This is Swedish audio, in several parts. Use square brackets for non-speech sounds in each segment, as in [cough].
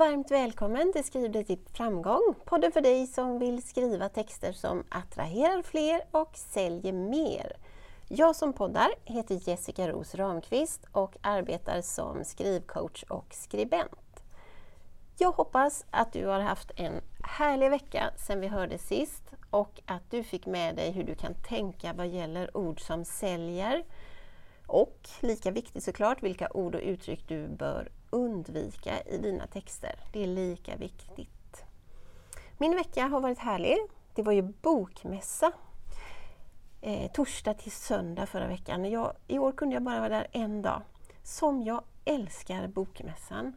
Varmt välkommen till Skriv dig till framgång. Podden för dig som vill skriva texter som attraherar fler och säljer mer. Jag som poddar heter Jessica Ros Ramqvist och arbetar som skrivcoach och skribent. Jag hoppas att du har haft en härlig vecka sedan vi hörde sist och att du fick med dig hur du kan tänka vad gäller ord som säljer och lika viktigt såklart vilka ord och uttryck du bör undvika i dina texter. Det är lika viktigt. Min vecka har varit härlig. Det var ju bokmässa eh, torsdag till söndag förra veckan. Jag, I år kunde jag bara vara där en dag. Som jag älskar bokmässan.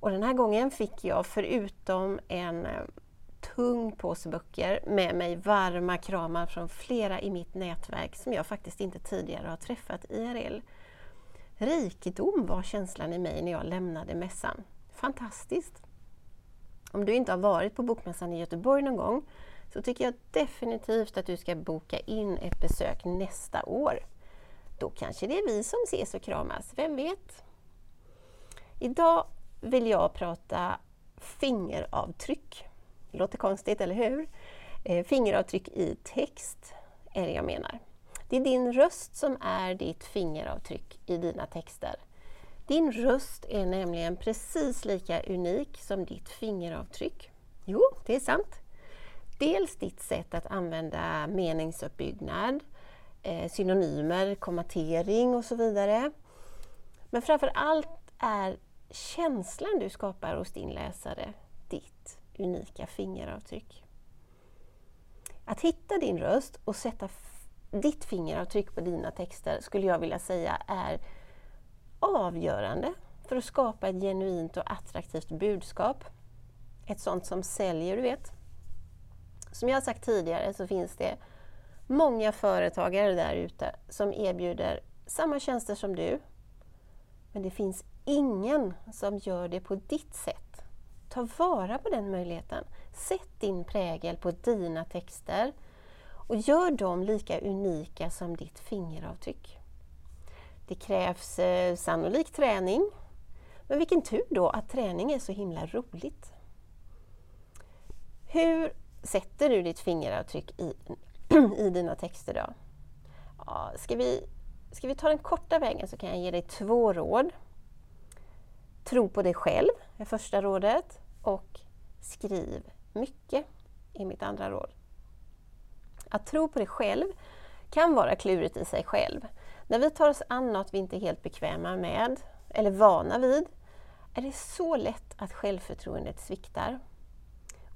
Och den här gången fick jag förutom en eh, tung påse böcker med mig varma kramar från flera i mitt nätverk som jag faktiskt inte tidigare har träffat IRL. Rikedom var känslan i mig när jag lämnade mässan. Fantastiskt! Om du inte har varit på Bokmässan i Göteborg någon gång så tycker jag definitivt att du ska boka in ett besök nästa år. Då kanske det är vi som ses och kramas, vem vet? Idag vill jag prata fingeravtryck. Låter konstigt, eller hur? Eh, fingeravtryck i text är det jag menar. Det är din röst som är ditt fingeravtryck i dina texter. Din röst är nämligen precis lika unik som ditt fingeravtryck. Jo, det är sant. Dels ditt sätt att använda meningsuppbyggnad, eh, synonymer, kommatering och så vidare. Men framför allt är känslan du skapar hos din läsare ditt unika fingeravtryck. Att hitta din röst och sätta ditt fingeravtryck på dina texter skulle jag vilja säga är avgörande för att skapa ett genuint och attraktivt budskap. Ett sånt som säljer, du vet. Som jag sagt tidigare så finns det många företagare där ute som erbjuder samma tjänster som du. Men det finns ingen som gör det på ditt sätt. Ta vara på den möjligheten. Sätt din prägel på dina texter och gör dem lika unika som ditt fingeravtryck. Det krävs eh, sannolik träning, men vilken tur då att träning är så himla roligt. Hur sätter du ditt fingeravtryck i, [clears throat] i dina texter då? Ja, ska, vi, ska vi ta den korta vägen så kan jag ge dig två råd. Tro på dig själv är första rådet och skriv mycket är mitt andra råd. Att tro på dig själv kan vara klurigt i sig själv. När vi tar oss an något vi inte är helt bekväma med eller vana vid är det så lätt att självförtroendet sviktar.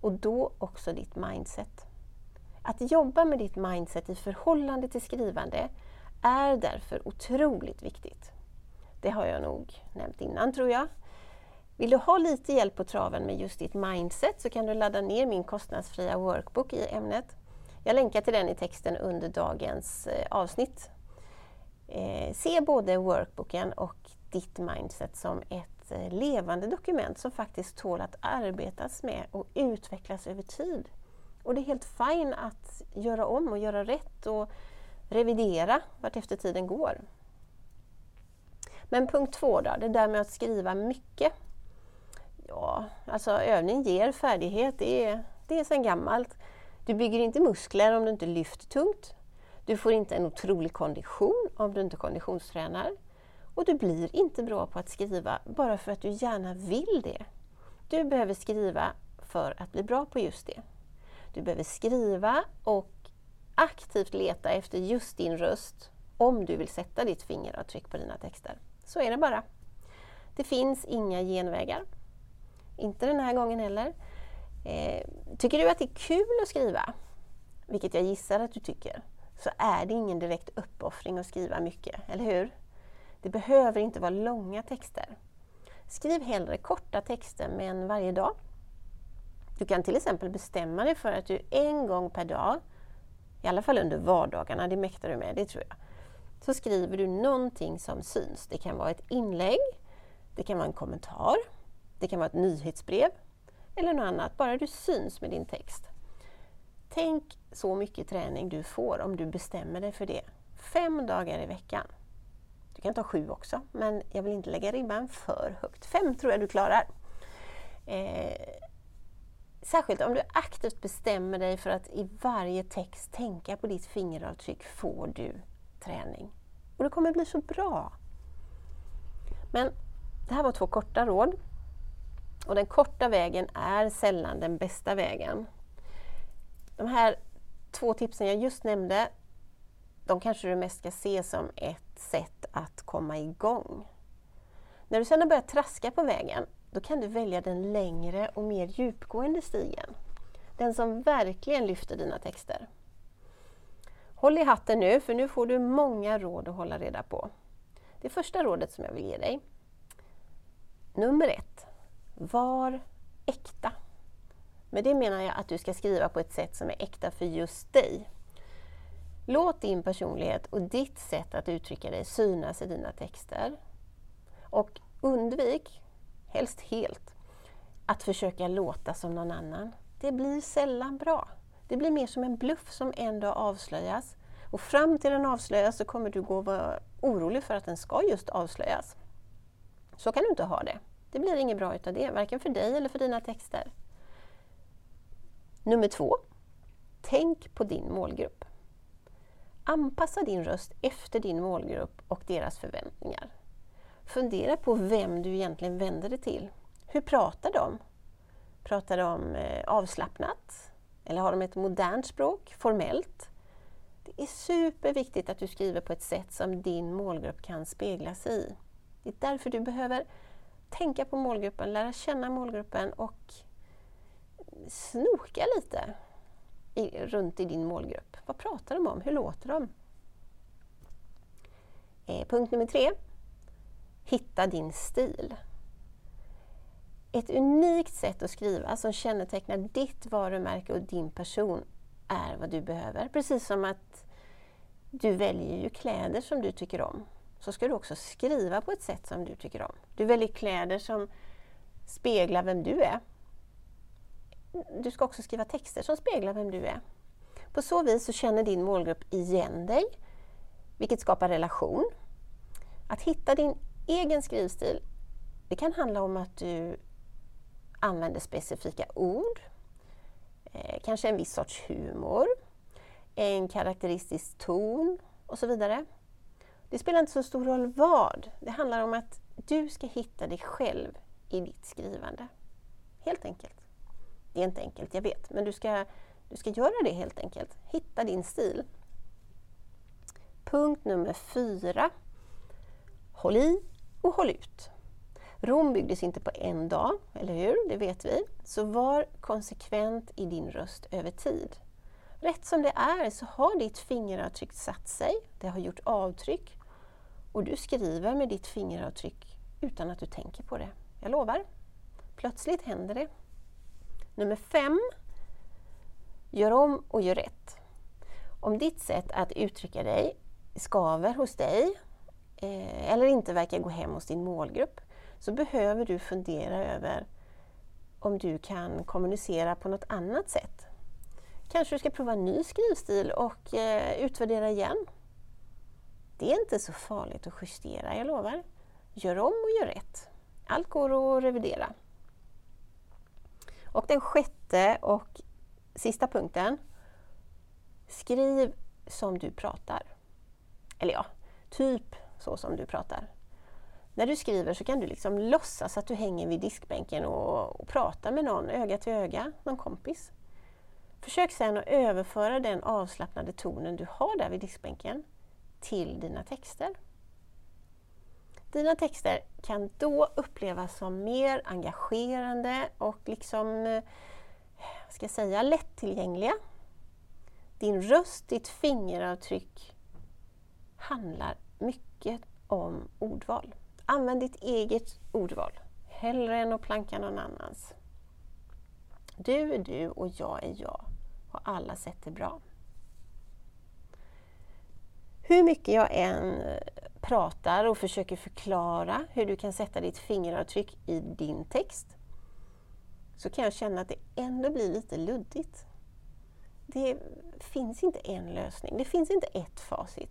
Och då också ditt mindset. Att jobba med ditt mindset i förhållande till skrivande är därför otroligt viktigt. Det har jag nog nämnt innan tror jag. Vill du ha lite hjälp på traven med just ditt mindset så kan du ladda ner min kostnadsfria workbook i ämnet. Jag länkar till den i texten under dagens eh, avsnitt. Eh, se både workbooken och ditt mindset som ett eh, levande dokument som faktiskt tål att arbetas med och utvecklas över tid. Och det är helt fint att göra om och göra rätt och revidera vartefter tiden går. Men punkt två då, det där med att skriva mycket. Ja, alltså övning ger färdighet, det är, det är sedan gammalt. Du bygger inte muskler om du inte lyfter tungt. Du får inte en otrolig kondition om du inte konditionstränar. Och du blir inte bra på att skriva bara för att du gärna vill det. Du behöver skriva för att bli bra på just det. Du behöver skriva och aktivt leta efter just din röst om du vill sätta ditt fingeravtryck på dina texter. Så är det bara. Det finns inga genvägar. Inte den här gången heller. Eh, tycker du att det är kul att skriva, vilket jag gissar att du tycker, så är det ingen direkt uppoffring att skriva mycket, eller hur? Det behöver inte vara långa texter. Skriv hellre korta texter men varje dag. Du kan till exempel bestämma dig för att du en gång per dag, i alla fall under vardagarna, det mäktar du med, det tror jag, så skriver du någonting som syns. Det kan vara ett inlägg, det kan vara en kommentar, det kan vara ett nyhetsbrev, eller något annat, bara du syns med din text. Tänk så mycket träning du får om du bestämmer dig för det. Fem dagar i veckan. Du kan ta sju också, men jag vill inte lägga ribban för högt. Fem tror jag du klarar. Eh, särskilt om du aktivt bestämmer dig för att i varje text tänka på ditt fingeravtryck får du träning. Och det kommer bli så bra. Men det här var två korta råd. Och den korta vägen är sällan den bästa vägen. De här två tipsen jag just nämnde, de kanske du mest ska se som ett sätt att komma igång. När du sedan har börjat traska på vägen, då kan du välja den längre och mer djupgående stigen. Den som verkligen lyfter dina texter. Håll i hatten nu, för nu får du många råd att hålla reda på. Det första rådet som jag vill ge dig. Nummer ett. Var äkta. Med det menar jag att du ska skriva på ett sätt som är äkta för just dig. Låt din personlighet och ditt sätt att uttrycka dig synas i dina texter. Och undvik, helst helt, att försöka låta som någon annan. Det blir sällan bra. Det blir mer som en bluff som en dag avslöjas. Och fram till den avslöjas så kommer du gå och vara orolig för att den ska just avslöjas. Så kan du inte ha det. Det blir inget bra utav det, varken för dig eller för dina texter. Nummer två. Tänk på din målgrupp. Anpassa din röst efter din målgrupp och deras förväntningar. Fundera på vem du egentligen vänder dig till. Hur pratar de? Pratar de eh, avslappnat? Eller har de ett modernt språk, formellt? Det är superviktigt att du skriver på ett sätt som din målgrupp kan spegla sig i. Det är därför du behöver tänka på målgruppen, lära känna målgruppen och snoka lite i, runt i din målgrupp. Vad pratar de om? Hur låter de? Eh, punkt nummer tre. Hitta din stil. Ett unikt sätt att skriva som kännetecknar ditt varumärke och din person är vad du behöver. Precis som att du väljer ju kläder som du tycker om. Så ska du också skriva på ett sätt som du tycker om. Du väljer kläder som speglar vem du är. Du ska också skriva texter som speglar vem du är. På så vis så känner din målgrupp igen dig, vilket skapar relation. Att hitta din egen skrivstil, det kan handla om att du använder specifika ord, eh, kanske en viss sorts humor, en karaktäristisk ton och så vidare. Det spelar inte så stor roll vad. Det handlar om att du ska hitta dig själv i ditt skrivande. Helt enkelt. Det är inte enkelt, jag vet, men du ska, du ska göra det helt enkelt. Hitta din stil. Punkt nummer fyra. Håll i och håll ut. Rom byggdes inte på en dag, eller hur? Det vet vi. Så var konsekvent i din röst över tid. Rätt som det är så har ditt fingeravtryck satt sig, det har gjort avtryck och du skriver med ditt fingeravtryck utan att du tänker på det. Jag lovar. Plötsligt händer det. Nummer fem. Gör om och gör rätt. Om ditt sätt att uttrycka dig skaver hos dig eh, eller inte verkar gå hem hos din målgrupp så behöver du fundera över om du kan kommunicera på något annat sätt. Kanske du ska prova en ny skrivstil och eh, utvärdera igen. Det är inte så farligt att justera, jag lovar. Gör om och gör rätt. Allt går att revidera. Och den sjätte och sista punkten. Skriv som du pratar. Eller ja, typ så som du pratar. När du skriver så kan du liksom låtsas att du hänger vid diskbänken och, och pratar med någon öga till öga, någon kompis. Försök sedan att överföra den avslappnade tonen du har där vid diskbänken till dina texter. Dina texter kan då upplevas som mer engagerande och liksom, eh, vad ska jag säga, lättillgängliga. Din röst, ditt fingeravtryck handlar mycket om ordval. Använd ditt eget ordval, hellre än att planka någon annans. Du är du och jag är jag och alla sätt är bra. Hur mycket jag än eh, pratar och försöker förklara hur du kan sätta ditt fingeravtryck i din text så kan jag känna att det ändå blir lite luddigt. Det finns inte en lösning, det finns inte ett facit.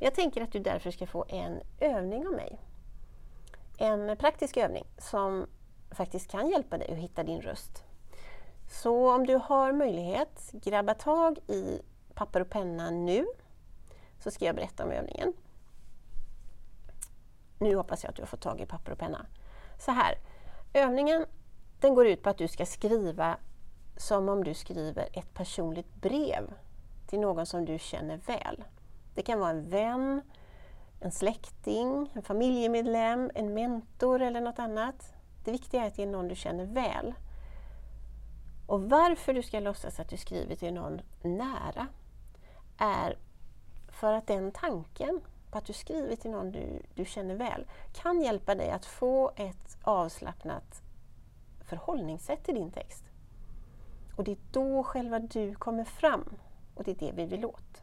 Jag tänker att du därför ska få en övning av mig. En praktisk övning som faktiskt kan hjälpa dig att hitta din röst. Så om du har möjlighet, grabba tag i papper och penna nu så ska jag berätta om övningen. Nu hoppas jag att du har fått tag i papper och penna. Så här, övningen den går ut på att du ska skriva som om du skriver ett personligt brev till någon som du känner väl. Det kan vara en vän, en släkting, en familjemedlem, en mentor eller något annat. Det viktiga är att det är någon du känner väl. Och varför du ska låtsas att du skriver till någon nära är för att den tanken på att du skriver till någon du, du känner väl kan hjälpa dig att få ett avslappnat förhållningssätt till din text. Och det är då själva du kommer fram och det är det vi vill åt.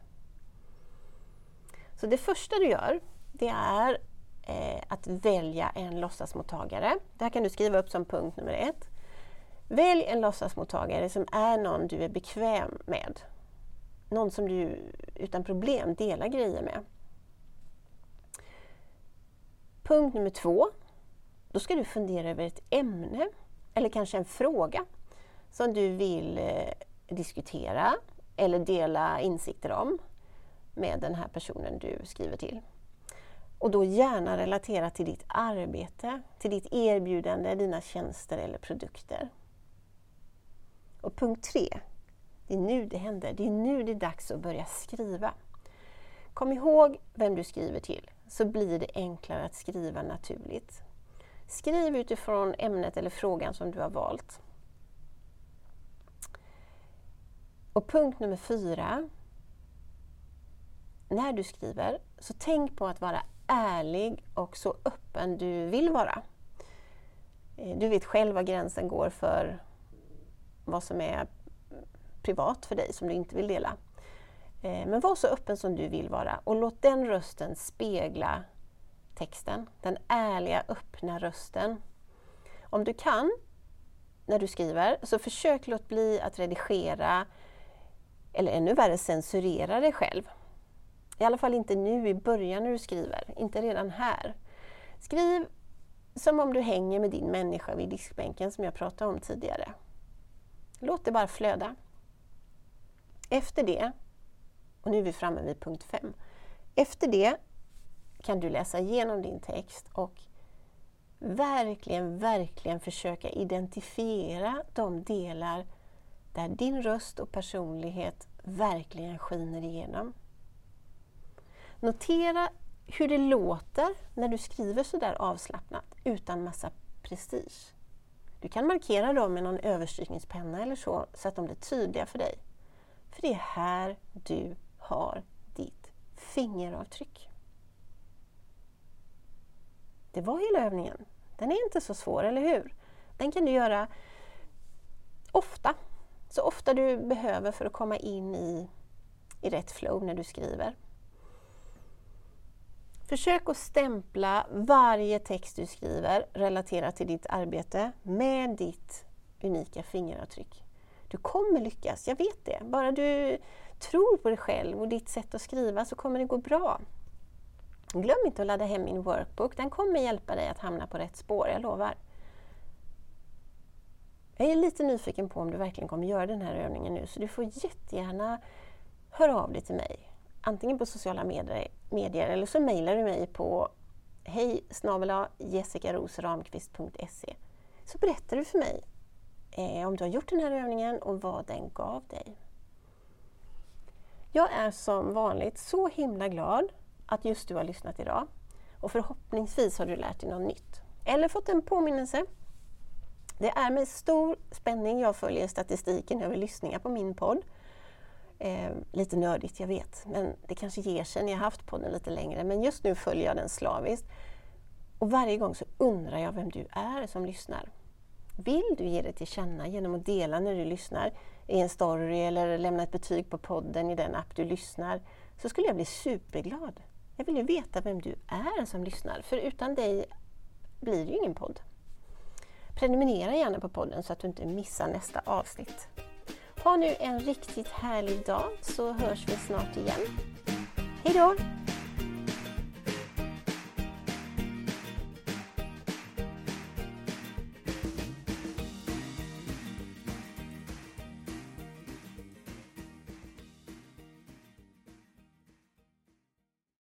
Så det första du gör, det är eh, att välja en låtsasmottagare. Det här kan du skriva upp som punkt nummer ett. Välj en låtsasmottagare som är någon du är bekväm med. Någon som du utan problem delar grejer med. Punkt nummer två. Då ska du fundera över ett ämne eller kanske en fråga som du vill eh, diskutera eller dela insikter om med den här personen du skriver till. Och då gärna relatera till ditt arbete, till ditt erbjudande, dina tjänster eller produkter. Och punkt tre, det är nu det händer. Det är nu det är dags att börja skriva. Kom ihåg vem du skriver till, så blir det enklare att skriva naturligt. Skriv utifrån ämnet eller frågan som du har valt. Och punkt nummer fyra. När du skriver, så tänk på att vara ärlig och så öppen du vill vara. Eh, du vet själv var gränsen går för vad som är privat för dig, som du inte vill dela. Eh, men var så öppen som du vill vara och låt den rösten spegla texten. Den ärliga, öppna rösten. Om du kan, när du skriver, så försök låt bli att redigera eller ännu värre censurera dig själv. I alla fall inte nu i början när du skriver, inte redan här. Skriv som om du hänger med din människa vid diskbänken som jag pratade om tidigare. Låt det bara flöda. Efter det, och nu är vi framme vid punkt 5. Efter det kan du läsa igenom din text och verkligen, verkligen försöka identifiera de delar där din röst och personlighet verkligen skiner igenom. Notera hur det låter när du skriver sådär avslappnat utan massa prestige. Du kan markera dem med någon överstrykningspenna eller så, så att de blir tydliga för dig. För det är här du har ditt fingeravtryck. Det var hela övningen. Den är inte så svår, eller hur? Den kan du göra ofta. Så ofta du behöver för att komma in i, i rätt flow när du skriver. Försök att stämpla varje text du skriver relaterat till ditt arbete med ditt unika fingeravtryck. Du kommer lyckas, jag vet det. Bara du tror på dig själv och ditt sätt att skriva så kommer det gå bra. Glöm inte att ladda hem min workbook, den kommer hjälpa dig att hamna på rätt spår, jag lovar. Jag är lite nyfiken på om du verkligen kommer göra den här övningen nu, så du får jättegärna höra av dig till mig. Antingen på sociala medier, medier eller så mejlar du mig på hej jessikarosramqvist.se så berättar du för mig eh, om du har gjort den här övningen och vad den gav dig. Jag är som vanligt så himla glad att just du har lyssnat idag. Och förhoppningsvis har du lärt dig något nytt. Eller fått en påminnelse. Det är med stor spänning jag följer statistiken över lyssningar på min podd. Eh, lite nördigt, jag vet, men det kanske ger sig när jag haft podden lite längre. Men just nu följer jag den slaviskt. Och varje gång så undrar jag vem du är som lyssnar. Vill du ge dig till känna genom att dela när du lyssnar i en story eller lämna ett betyg på podden i den app du lyssnar så skulle jag bli superglad. Jag vill ju veta vem du är som lyssnar, för utan dig blir det ju ingen podd. Prenumerera gärna på podden så att du inte missar nästa avsnitt. Ha nu en riktigt härlig dag så hörs vi snart igen. Hejdå!